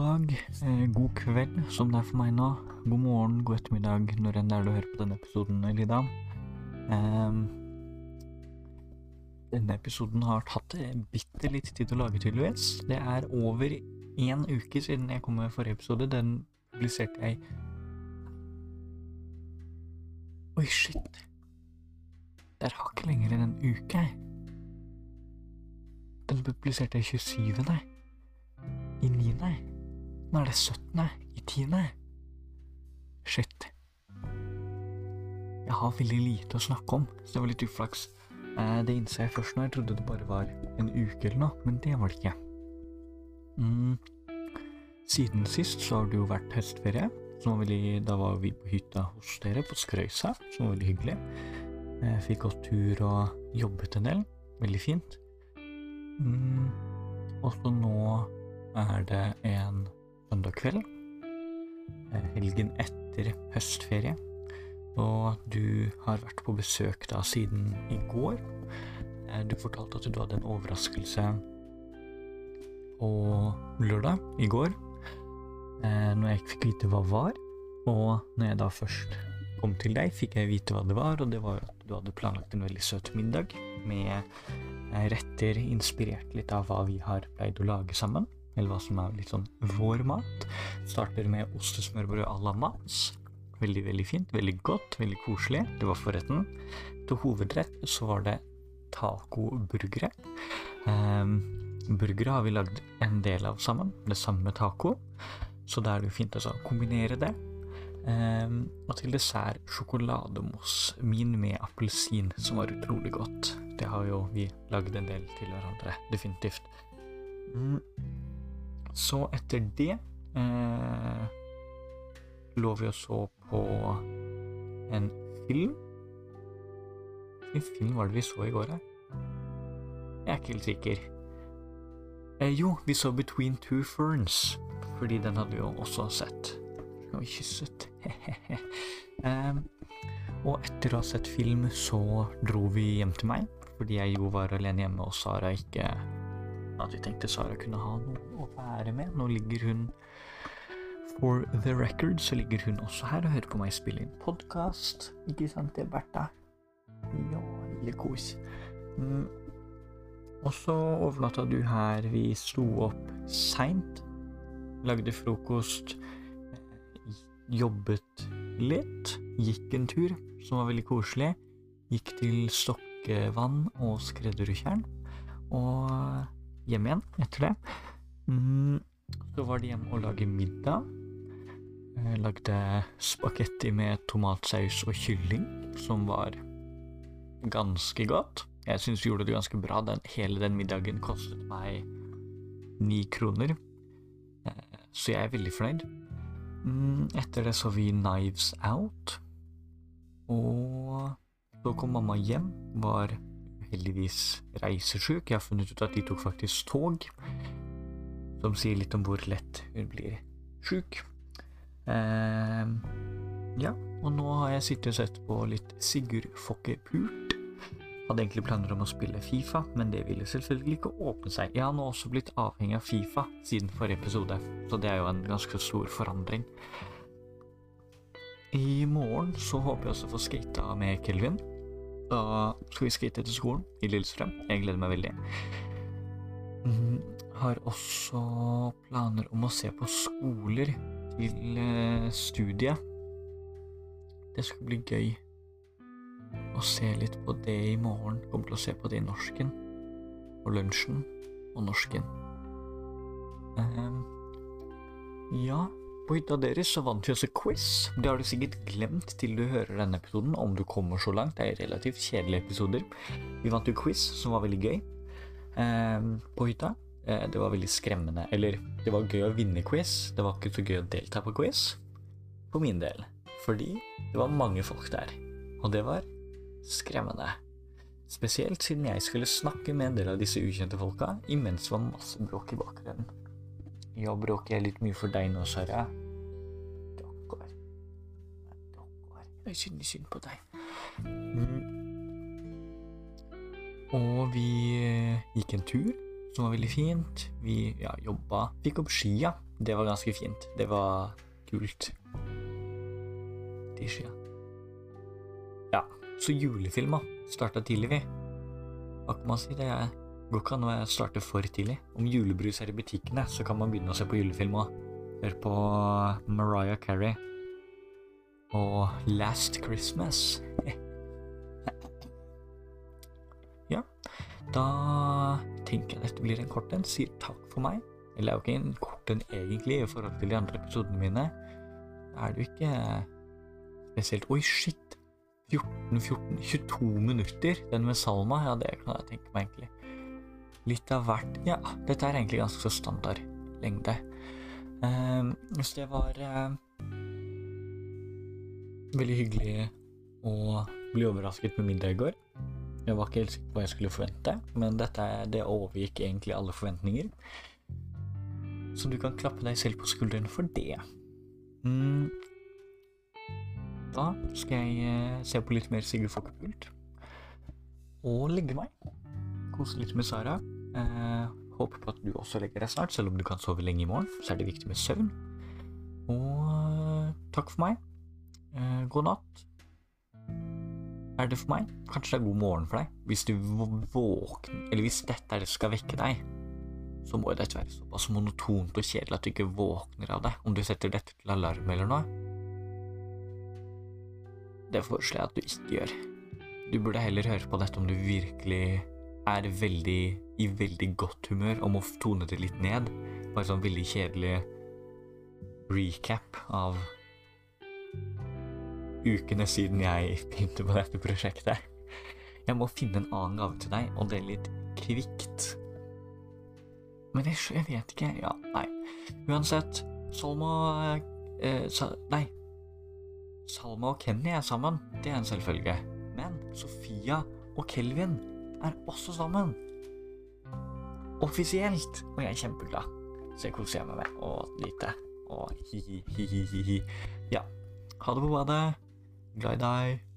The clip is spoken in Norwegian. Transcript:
dag, eh, god kveld, som det er for meg nå. God morgen, god ettermiddag, når enn det er du hører på denne episoden, Lida. Eh, denne episoden har tatt eh, bitte litt tid å lage, tydeligvis. Det er over én uke siden jeg kom med forrige episode. Den publiserte jeg Oi, shit. Det er hakket lenger enn en uke. jeg. Den publiserte jeg 27. I 9. Nå er det 17. I 10. Shit. Jeg har veldig lite å snakke om, så det var litt uflaks. Eh, Det innså jeg først nå. Jeg trodde det bare var en uke eller noe, men det var det ikke. Mm. Siden sist så har det jo vært høstferie. Var veldig, da var vi på hytta hos dere på Skrøysa, som var veldig hyggelig. Jeg fikk gått tur og jobbet en del. Veldig fint. Mm. Og så nå er det en søndag kveld. eh, Helgen etter høstferie. Og du har vært på besøk da siden i går. Eh, Du fortalte at du hadde en overraskelse på lørdag i går. Eh, når jeg ikke fikk vite hva det var. Og når jeg da først kom til deg, fikk jeg vite hva det var, og det var at du hadde planlagt en veldig søt middag med retter inspirert litt av hva vi har pleid å lage sammen. Eller hva som er litt sånn vår mat. Starter med ostesmørbrød à la Mats. Veldig, veldig fint. Veldig godt. Veldig koselig. Det var forretten. Til hovedrett så var det tacoburgere. Um, burgere har vi lagd en del av sammen. Det samme med taco. Så da er det jo fint å kombinere det. Um, og til dessert sjokolademousse. Min med appelsin, som var utrolig godt. Det har jo vi lagd en del til hverandre. Definitivt. Mm. Så etter det eh, lå vi og så på en film. Hvilken film var det vi så i går, da? Jeg er ikke helt sikker. Eh, jo, vi så Between Two Ferns, fordi den hadde vi jo også sett. Og kysset. um, og etter å ha sett film, så dro vi hjem til meg, fordi jeg jo var alene hjemme, og Sara ikke At vi tenkte Sara kunne ha noe å være med. Nå ligger hun For the record så ligger hun også her og hører på meg spille inn podkast. Ikke sant det, Bertha? Ja, lille kos. Mm. Og så overnatta du her. Vi sto opp seint. Lagde frokost. Jobbet litt. Gikk en tur, som var veldig koselig. Gikk til Stokkevann og Skredderudtjern. Og hjem igjen etter det. Mm. Så var det hjemme og lage middag. Jeg lagde spagetti med tomatsaus og kylling, som var ganske godt. Jeg syns vi gjorde det ganske bra. Den, hele den middagen kostet meg ni kroner. Eh, Så jeg er veldig fornøyd. Mm, Etter det så vi Knives Out. Og så kom mamma hjem. Var heldigvis reisesjuk. Jeg har funnet ut at de tok faktisk tog. Som sier litt om hvor lett hun blir sjuk. Eh, ja, og nå har jeg sittet og sett på litt Sigurd Fokke Pult. Hadde egentlig planer om å spille Fifa, men det ville selvfølgelig ikke åpne seg. Jeg har nå også blitt avhengig av Fifa siden forrige episode, så det er jo en ganske stor forandring. I morgen så håper jeg også å få skata med Kelvin. Da skal vi skate til skolen i Lillestrøm. Jeg gleder meg veldig. Mm, Har også planer om å se på skoler til eh, studiet. Det skal bli gøy å se litt på det i morgen. Kommer til å se på det i norsken. Og lunsjen og norsken. Um, ja, på hytta deres så vant vi også quiz. Det har du sikkert glemt til du hører denne episoden, om du kommer så langt. Det er relativt kjedelige episoder. Vi vant jo quiz, som var veldig gøy. eh, på hytta. Eh, Det var veldig skremmende. Eller, det var gøy å vinne quiz. Det var ikke så gøy å delta på quiz. For min del. Fordi det var mange folk der. Og det var skremmende. Spesielt siden jeg skulle snakke med en del av disse ukjente folka, imens det var masse bråk i bakgrunnen. Ja, bråker jeg litt mye for deg nå, Sara? Jeg synes synd på deg. Mm. Og vi eh, gikk en tur, som var veldig fint. Vi ja, jobba, fikk opp skia. det var ganske fint. Det var kult. De skia. Ja, så julefilma starta tidlig, vi. Hva kan man si? Det går ikke an å starte for tidlig. Om julebrus er i butikkene, så kan man begynne å se på julefilm òg. Hør på Mariah Carey og Last Christmas. ja, da tenker jeg dette blir en kort en. Sier takk for meg. Eller er jo ikke en kort en egentlig i forhold til de andre episodene mine. Er det jo ikke spesielt Oi, shit! 14, 14, 22 minutter, den med Salma. Ja, det kan jeg tenke meg, egentlig. Litt av hvert. Ja, dette er egentlig ganske så standard lengde. Um, hvis det var uh, veldig hyggelig å bli overrasket med middag i går. Jeg var ikke helt sikker på hva jeg skulle forvente, men dette, det overgikk egentlig alle forventninger. Så du kan klappe deg selv på skulderen for det. Mm. Da skal jeg eh, se på litt mer Sigurd Fokkepult. Og legge meg. Kose litt med Sara. Eh, håper på at du også legger deg snart, selv om du kan sove lenge i morgen. Så er det viktig med søvn. Og eh, takk for meg. Eh, god natt. Er det for meg? Kanskje det er god morgen for deg? Hvis du våkner Eller hvis dette er det som skal vekke deg, så må dette være såpass monotont og kjedelig at du ikke våkner av det. Om du setter dette til alarm eller noe. Det foreslår jeg at du ikke gjør. Du burde heller høre på dette om du virkelig er veldig i veldig godt humør og må tone det litt ned. Bare sånn veldig kjedelig recap av ukene siden jeg begynte på dette prosjektet. Jeg må finne en annen gave til deg, og det er litt kvikt. Men jeg, jeg vet ikke Ja, nei. Uansett, Salma eh, sa, Nei. Salma og Kenny er sammen, det er en selvfølge. Men Sofia og Kelvin er også sammen. Offisielt. Og jeg er kjempeglad. Så jeg koser meg med å lite. Og hi-hi-hi-hi-hi. Ja. Ha det på badet. Glad i deg.